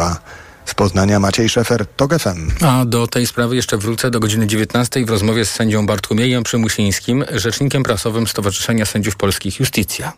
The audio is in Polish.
Państwa. Z Poznania Maciej Szefer, TOG FM. A do tej sprawy jeszcze wrócę do godziny 19 w rozmowie z sędzią Bartłomiejem Przymusińskim, rzecznikiem prasowym Stowarzyszenia Sędziów Polskich Justicja.